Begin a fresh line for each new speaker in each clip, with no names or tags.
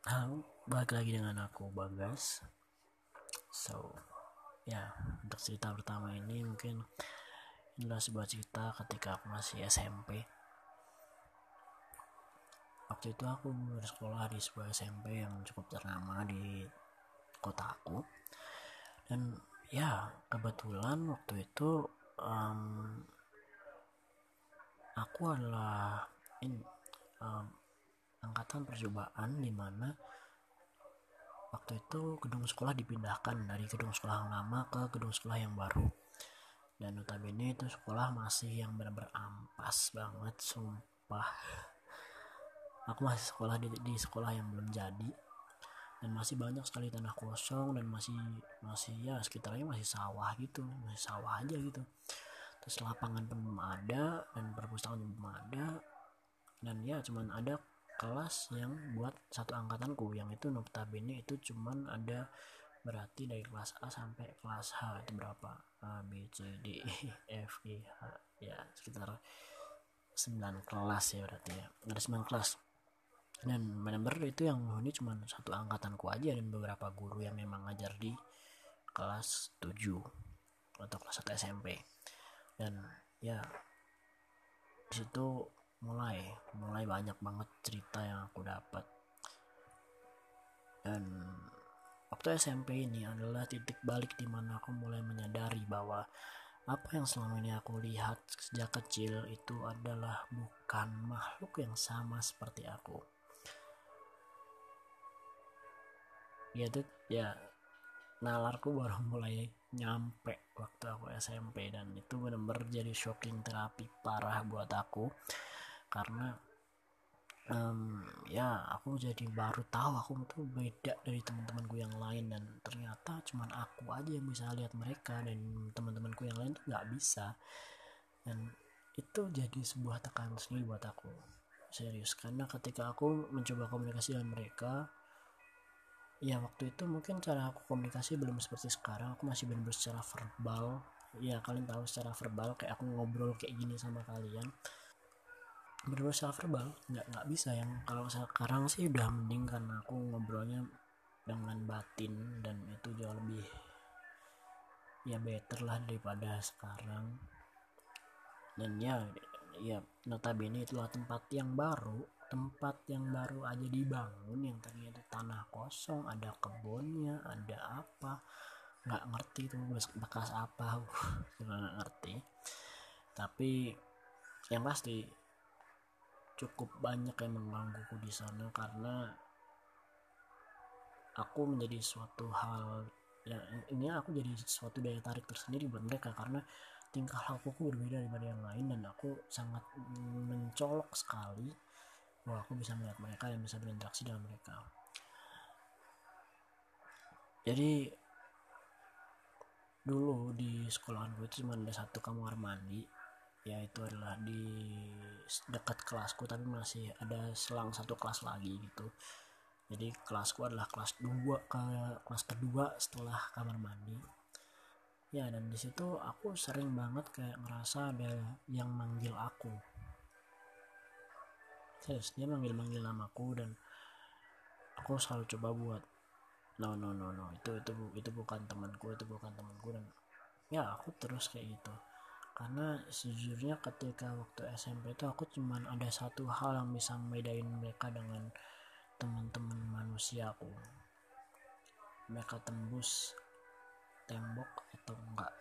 Halo, balik lagi dengan aku Bagas. So, ya untuk cerita pertama ini mungkin inilah sebuah cerita ketika aku masih SMP. Waktu itu aku bersekolah di sebuah SMP yang cukup ternama di kota aku. Dan ya kebetulan waktu itu um, aku adalah in, um, angkatan percobaan di mana waktu itu gedung sekolah dipindahkan dari gedung sekolah yang lama ke gedung sekolah yang baru. Dan notabene itu sekolah masih yang benar-benar ampas banget sumpah. Aku masih sekolah di, di sekolah yang belum jadi. Dan masih banyak sekali tanah kosong dan masih masih ya sekitarnya masih sawah gitu masih sawah aja gitu. Terus lapangan pun belum ada dan perpustakaan belum ada. Dan ya cuman ada kelas yang buat satu angkatanku yang itu notabene itu cuman ada berarti dari kelas A sampai kelas H itu berapa? A B C D E F G H ya sekitar 9 kelas ya berarti ya ada 9 kelas. Dan benar-benar itu yang ini cuma satu angkatanku aja dan beberapa guru yang memang ngajar di kelas 7 atau kelas 1 SMP dan ya di situ mulai mulai banyak banget cerita yang aku dapat dan waktu SMP ini adalah titik balik di mana aku mulai menyadari bahwa apa yang selama ini aku lihat sejak kecil itu adalah bukan makhluk yang sama seperti aku. Ya itu ya nalarku baru mulai nyampe waktu aku SMP dan itu benar-benar jadi shocking terapi parah buat aku karena um, ya aku jadi baru tahu aku tuh beda dari teman-temanku yang lain dan ternyata cuman aku aja yang bisa lihat mereka dan teman-temanku yang lain tuh nggak bisa. Dan itu jadi sebuah tekanan sendiri buat aku. Serius karena ketika aku mencoba komunikasi dengan mereka ya waktu itu mungkin cara aku komunikasi belum seperti sekarang. Aku masih benar-benar secara verbal. Ya kalian tahu secara verbal kayak aku ngobrol kayak gini sama kalian berbahasa verbal nggak nggak bisa yang kalau sekarang sih udah mending karena aku ngobrolnya dengan batin dan itu jauh lebih ya better lah daripada sekarang. Dan ya ya notabene itulah tempat yang baru tempat yang baru aja dibangun. Yang tadinya itu tanah kosong ada kebunnya ada apa. Nggak ngerti tuh bekas apa. Nggak ngerti. Tapi yang pasti cukup banyak yang menggangguku di sana karena aku menjadi suatu hal ya ini aku jadi suatu daya tarik tersendiri buat mereka karena tingkah lakuku berbeda daripada yang lain dan aku sangat mencolok sekali bahwa aku bisa melihat mereka dan bisa berinteraksi dengan mereka. Jadi dulu di sekolahan gue itu cuma ada satu kamar mandi ya itu adalah di dekat kelasku tapi masih ada selang satu kelas lagi gitu. Jadi kelasku adalah kelas 2 ke kelas kedua setelah kamar mandi. Ya dan di situ aku sering banget kayak ngerasa ada yang manggil aku. Serius dia manggil manggil namaku dan aku selalu coba buat no no no no itu itu itu bukan temanku itu bukan temanku. Dan ya aku terus kayak gitu karena sejujurnya ketika waktu SMP itu aku cuman ada satu hal yang bisa membedain mereka dengan teman-teman manusia aku. Mereka tembus tembok atau enggak.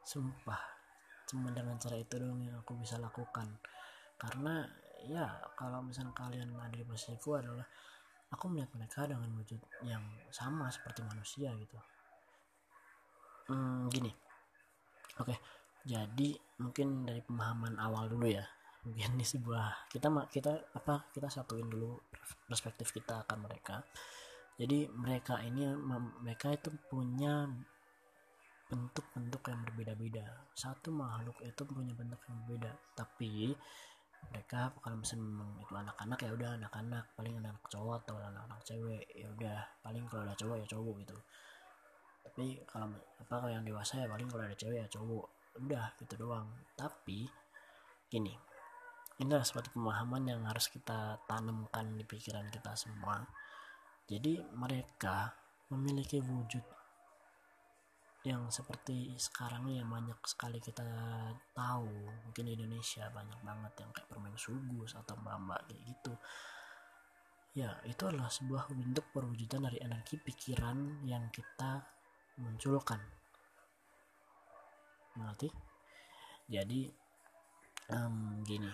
Sumpah cuma dengan cara itu dong yang aku bisa lakukan. Karena ya kalau misalnya kalian ada di posisiku adalah aku melihat mereka dengan wujud yang sama seperti manusia gitu. Hmm, gini Oke, jadi mungkin dari pemahaman awal dulu ya. Mungkin di sebuah kita kita apa kita satuin dulu perspektif kita akan mereka. Jadi mereka ini mereka itu punya bentuk-bentuk yang berbeda-beda. Satu makhluk itu punya bentuk yang berbeda, tapi mereka kalau misalnya itu anak-anak ya udah anak-anak paling anak, -anak cowok atau anak-anak cewek ya udah paling kalau ada cowok ya cowok gitu tapi kalau apa kalau yang dewasa ya paling kalau ada cewek ya cowok. Udah gitu doang. Tapi gini inilah suatu pemahaman yang harus kita tanamkan di pikiran kita semua. Jadi mereka memiliki wujud yang seperti sekarang yang banyak sekali kita tahu. Mungkin di Indonesia banyak banget yang kayak permen sugus atau mbak-mbak kayak gitu. Ya itu adalah sebuah bentuk perwujudan dari energi pikiran yang kita munculkan. Mengerti? Jadi um, gini.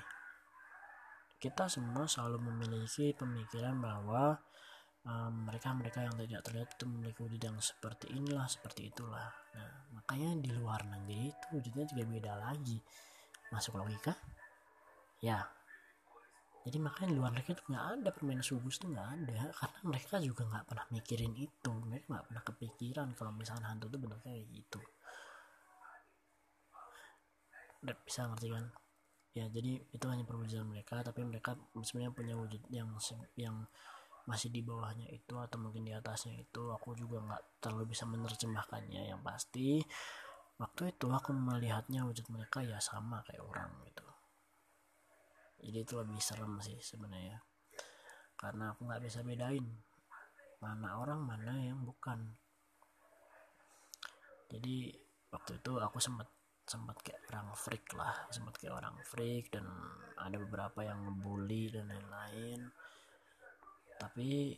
Kita semua selalu memiliki pemikiran bahwa mereka-mereka um, yang tidak terlihat itu memiliki yang seperti inilah seperti itulah. Nah makanya di luar negeri itu wujudnya juga beda lagi. Masuk logika? Ya jadi makanya di luar negeri itu nggak ada permainan sugus tuh nggak ada. Karena mereka juga nggak pernah mikirin itu. Mereka nggak pernah kepikiran kalau misalnya hantu itu bentuknya kayak gitu. Udah bisa ngerti kan? Ya jadi itu hanya perwujudan mereka tapi mereka sebenarnya punya wujud yang yang masih di bawahnya itu atau mungkin di atasnya itu. Aku juga nggak terlalu bisa menerjemahkannya yang pasti. Waktu itu aku melihatnya wujud mereka ya sama kayak orang gitu jadi itu lebih serem sih sebenarnya. Karena aku nggak bisa bedain mana orang mana yang bukan. Jadi waktu itu aku sempat sempat kayak orang freak lah. Sempat kayak orang freak dan ada beberapa yang ngebully dan lain-lain. Tapi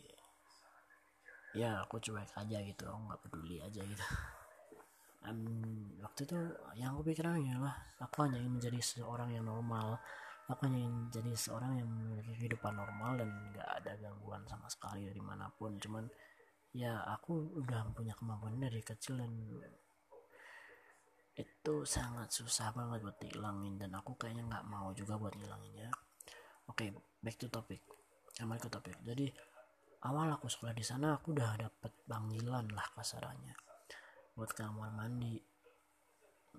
ya aku cuek aja gitu. Aku nggak peduli aja gitu. Um, waktu itu yang aku pikiran lah aku hanya ingin menjadi seorang yang normal aku ingin jadi seorang yang memiliki kehidupan normal dan nggak ada gangguan sama sekali dari mana pun? Cuman ya aku udah punya kemampuan dari kecil dan itu sangat susah banget buat dihilangin dan aku kayaknya nggak mau juga buat ngilanginnya. Oke okay, back to topic. Kembali ke topik jadi awal aku sekolah di sana aku udah dapet panggilan lah kasarannya. Buat kamar mandi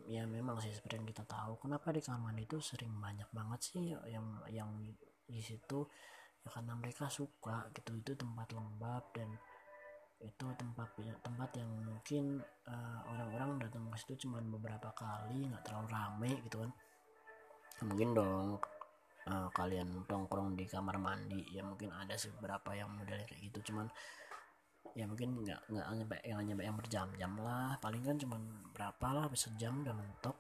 ya memang sih seperti yang kita tahu. Kenapa di kamar mandi itu sering banyak banget sih yang yang di situ? Ya karena mereka suka gitu. Itu tempat lembab dan itu tempat tempat yang mungkin uh, orang-orang datang ke situ cuma beberapa kali nggak terlalu rame gitu kan. Mungkin dong uh, kalian tongkrong di kamar mandi. Ya mungkin ada sih beberapa yang model kayak gitu. Cuman ya mungkin nggak nggak nyampe yang nyampe yang berjam-jam lah. Paling kan cuman berapa lah bisa jam udah mentok.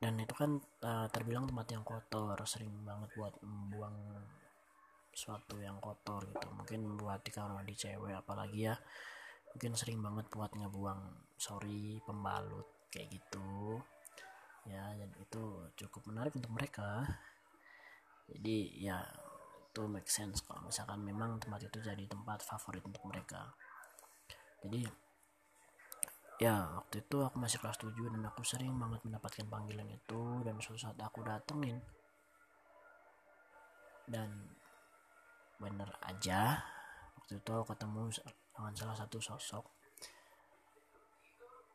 Dan itu kan uh, terbilang tempat yang kotor. Sering banget buat membuang suatu yang kotor gitu. Mungkin buat di kamar mandi cewek apalagi ya. Mungkin sering banget buat ngebuang sorry pembalut kayak gitu. Ya dan itu cukup menarik untuk mereka. Jadi ya itu make sense kalau misalkan memang tempat itu jadi tempat favorit untuk mereka. Jadi ya waktu itu aku masih kelas 7 dan aku sering banget mendapatkan panggilan itu dan suatu saat aku datengin. Dan bener aja waktu itu aku ketemu dengan salah satu sosok.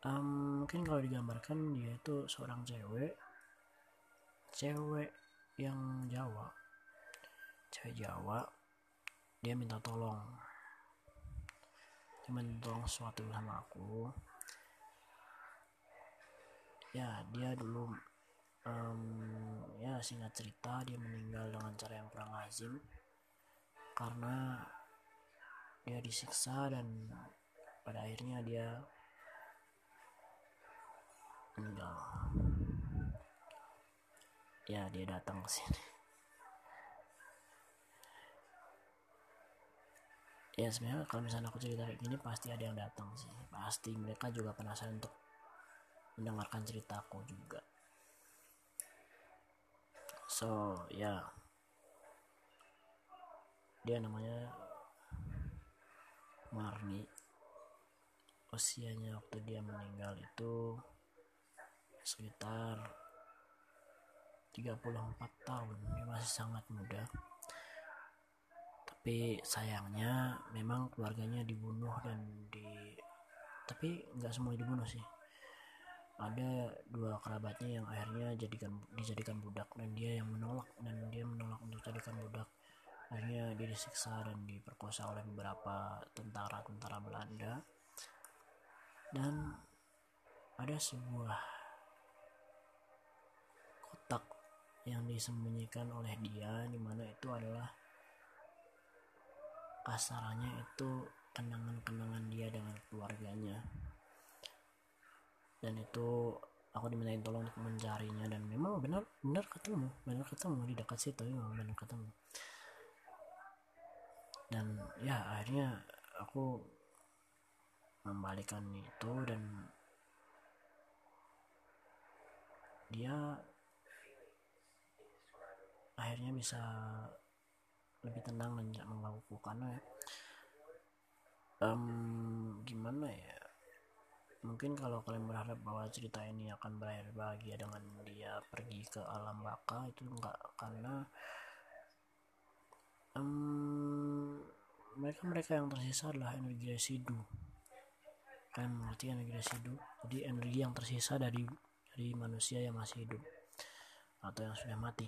Um, mungkin kalau digambarkan dia itu seorang cewek cewek yang Jawa cewek Jawa dia minta tolong. Dia minta tolong sesuatu sama aku. Ya dia dulu um, ya singkat cerita dia meninggal dengan cara yang kurang lazim. Karena dia disiksa dan pada akhirnya dia enggak ya dia datang ke sini ya sebenarnya kalau misalnya aku cerita kayak gini pasti ada yang datang sih. Pasti mereka juga penasaran untuk mendengarkan ceritaku juga. So ya. Yeah. dia namanya Marni. Usianya waktu dia meninggal itu sekitar 34 tahun. Dia masih sangat muda tapi sayangnya memang keluarganya dibunuh dan di tapi nggak semua dibunuh sih. Ada dua kerabatnya yang akhirnya jadikan dijadikan budak dan dia yang menolak dan dia menolak untuk jadikan budak. Akhirnya dia disiksa dan diperkosa oleh beberapa tentara-tentara Belanda. Dan ada sebuah yang disembunyikan oleh dia di mana itu adalah kasarannya itu kenangan-kenangan dia dengan keluarganya. Dan itu aku dimintain tolong untuk mencarinya dan memang benar benar ketemu benar ketemu di dekat situ memang benar ketemu. Dan ya akhirnya aku membalikan itu dan dia akhirnya bisa lebih tenang dan tidak mengganggu karena ya um, gimana ya mungkin kalau kalian berharap bahwa cerita ini akan berakhir bahagia dengan dia pergi ke alam baka itu enggak karena um, mereka mereka yang tersisa adalah energi residu. Kalian mengerti energi residu? Jadi energi yang tersisa dari dari manusia yang masih hidup atau yang sudah mati.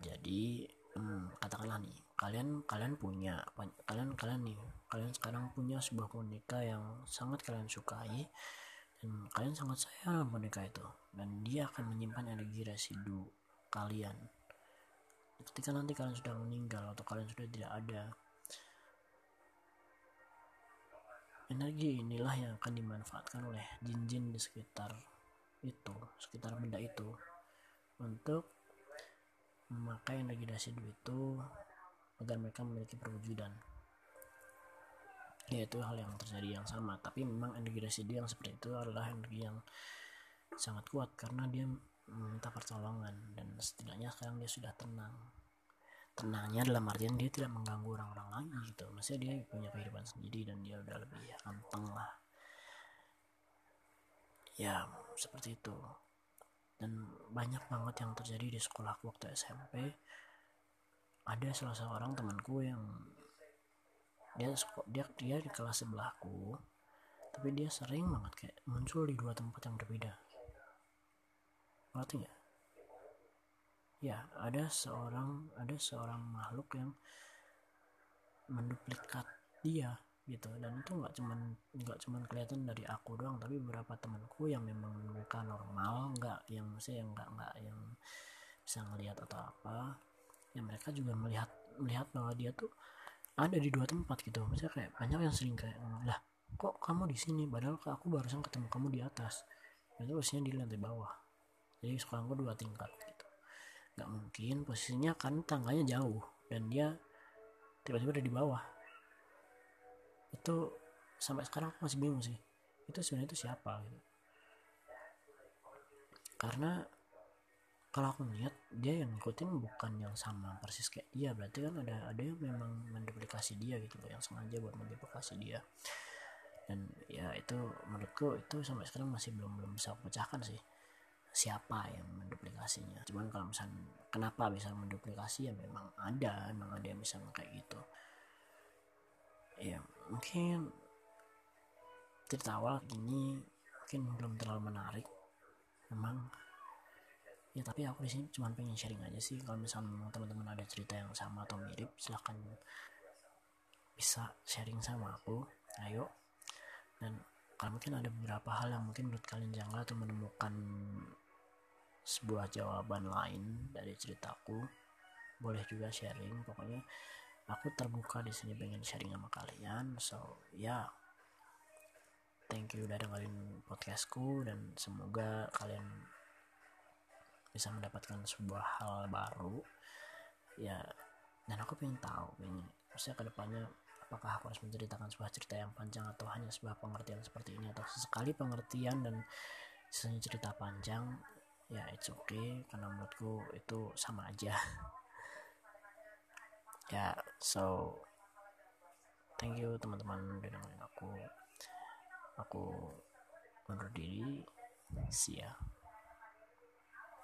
Jadi hmm, katakanlah nih kalian kalian punya kalian kalian nih kalian sekarang punya sebuah boneka yang sangat kalian sukai dan kalian sangat sayang boneka itu dan dia akan menyimpan energi residu kalian. Ketika nanti kalian sudah meninggal atau kalian sudah tidak ada energi inilah yang akan dimanfaatkan oleh jin-jin di sekitar itu sekitar benda itu untuk memakai energi residu itu agar mereka memiliki perwujudan. Yaitu hal yang terjadi yang sama tapi memang energi residu yang seperti itu adalah energi yang sangat kuat karena dia meminta pertolongan dan setidaknya sekarang dia sudah tenang. Tenangnya dalam artian dia tidak mengganggu orang-orang lagi gitu. Maksudnya dia punya kehidupan sendiri dan dia udah lebih anteng lah. Ya seperti itu dan banyak banget yang terjadi di sekolahku waktu SMP ada salah seorang temanku yang dia dia dia di kelas sebelahku tapi dia sering banget kayak muncul di dua tempat yang berbeda. Ngerti nggak? Ya ada seorang ada seorang makhluk yang menduplikat dia gitu. Dan itu nggak cuman nggak cuman kelihatan dari aku doang tapi beberapa temanku yang memang mereka normal nggak yang saya nggak nggak yang bisa ngelihat atau apa ya mereka juga melihat melihat bahwa dia tuh ada di dua tempat gitu. Misalnya kayak banyak yang sering kayak lah kok kamu di sini? Padahal aku barusan ketemu kamu di atas. Itu posisinya di lantai bawah. Jadi sekolahku dua tingkat gitu. Nggak mungkin posisinya kan tangganya jauh dan dia tiba-tiba ada di bawah itu sampai sekarang aku masih bingung sih itu sebenarnya itu siapa gitu. Karena kalau aku melihat dia yang ngikutin bukan yang sama persis kayak dia. Berarti kan ada ada yang memang menduplikasi dia gitu loh yang sengaja buat menduplikasi dia. Dan ya itu menurutku itu sampai sekarang masih belum belum bisa pecahkan sih siapa yang menduplikasinya. Cuman kalau misalnya kenapa bisa menduplikasi ya memang ada memang ada yang bisa kayak gitu ya mungkin cerita awal gini mungkin belum terlalu menarik. Memang ya tapi aku di sini cuma pengen sharing aja sih. Kalau misalnya teman-teman ada cerita yang sama atau mirip silahkan bisa sharing sama aku. Ayo. Dan kalau mungkin ada beberapa hal yang mungkin menurut kalian janggal atau menemukan sebuah jawaban lain dari ceritaku boleh juga sharing. Pokoknya aku terbuka di sini pengen sharing sama kalian. So ya. Yeah. thank you udah dengerin podcastku dan semoga kalian bisa mendapatkan sebuah hal baru. Ya dan aku pengen tahu pengen maksudnya ke depannya apakah aku harus menceritakan sebuah cerita yang panjang atau hanya sebuah pengertian seperti ini? Atau sesekali pengertian dan sisanya cerita panjang ya it's okay. Karena menurutku itu sama aja ya so thank you teman-teman udah dengerin aku. Aku undur diri. See ya